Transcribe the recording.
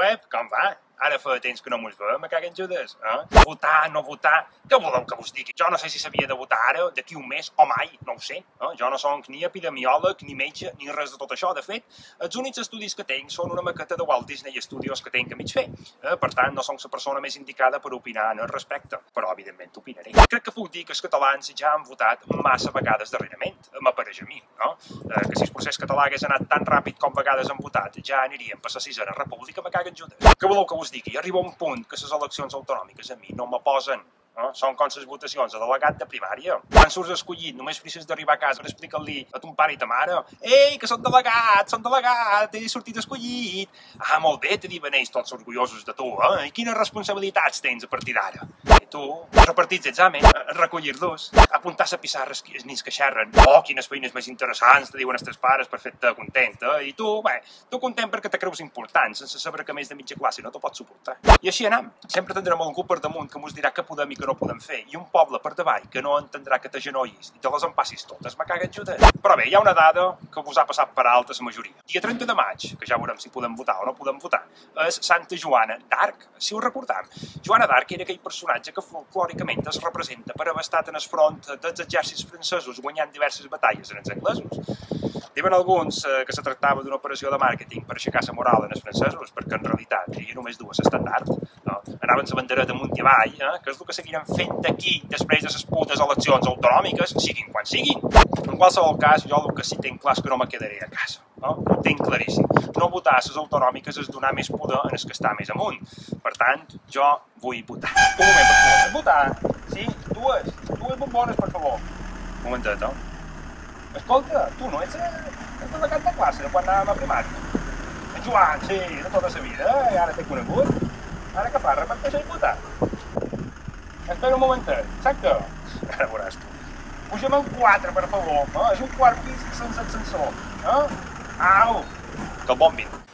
喂，干嘛？Ara fa temps que no mos veiem, me caguen Judes. Eh? Votar, no votar, què voleu que vos digui? Jo no sé si s'havia de votar ara, d'aquí un mes o mai, no ho sé. Eh? Jo no soc ni epidemiòleg, ni metge, ni res de tot això. De fet, els únics estudis que tinc són una maqueta de Walt Disney Studios que tinc a mig fer. Eh? Per tant, no soc la persona més indicada per opinar en el respecte. Però, evidentment, opinaré. Crec que puc dir que els catalans ja han votat massa vegades darrerament, m'apareix a mi. No? Eh, que si el procés català hagués anat tan ràpid com vegades han votat, ja aniríem per la sisena república, me caguen Judes. Què voleu que vos digui? Arriba un punt que les eleccions autonòmiques a mi no me posen no? Són com les votacions a delegat de primària. Quan surts escollit, només frises d'arribar a casa per explicar-li a ton pare i ta mare «Ei, que són delegat, són delegat, he sortit escollit!» «Ah, molt bé, te diuen ells tots orgullosos de tu, eh? I quines responsabilitats tens a partir d'ara?» I tu, repartir els exàmens, recollir-los, apuntar a pissarra els nins que xerren «Oh, quines feines més interessants te diuen els teus pares per fer-te content, eh? I tu, bé, tu content perquè te creus important, sense saber que més de mitja classe no t'ho pots suportar. I així anem. Sempre tindrem algú per damunt que mos dirà que podem i que no podem fer, i un poble per davall que no entendrà que t'agenollis i te les empassis totes, me caguen Judes. Però bé, hi ha una dada que us ha passat per alta la majoria. Dia 30 de maig, que ja veurem si podem votar o no podem votar, és Santa Joana d'Arc, si ho recordam. Joana d'Arc era aquell personatge que folclòricament es representa per haver estat en el front dels exèrcits francesos guanyant diverses batalles en els anglesos. Diuen alguns eh, que se tractava d'una operació de màrqueting per aixecar la moral en els francesos, perquè en realitat hi havia només dues estàndards. No? Anaven la bandereta amunt i avall, eh? que és el que seguirem fent aquí després de les putes eleccions autonòmiques, siguin quan siguin. En qualsevol cas, jo el que sí tinc clar és que no me quedaré a casa. No? Ho tinc claríssim. No votar a les autonòmiques és donar més poder en els que està més amunt. Per tant, jo vull votar. Un moment, per favor. Votar? Sí? Dues? Dues bombones, per favor. Un momentet, eh? Escolta, tu no ets el delegat de classe de quan anàvem a primària? En Joan, sí, de tota la vida, eh? ara t'he conegut. Ara què fa, reparteix el votar? Espera un momentet, què? Ara veuràs tu. Pugem en quatre, per favor, eh? és un quart pis sense ascensor. Eh? Au! Que vint.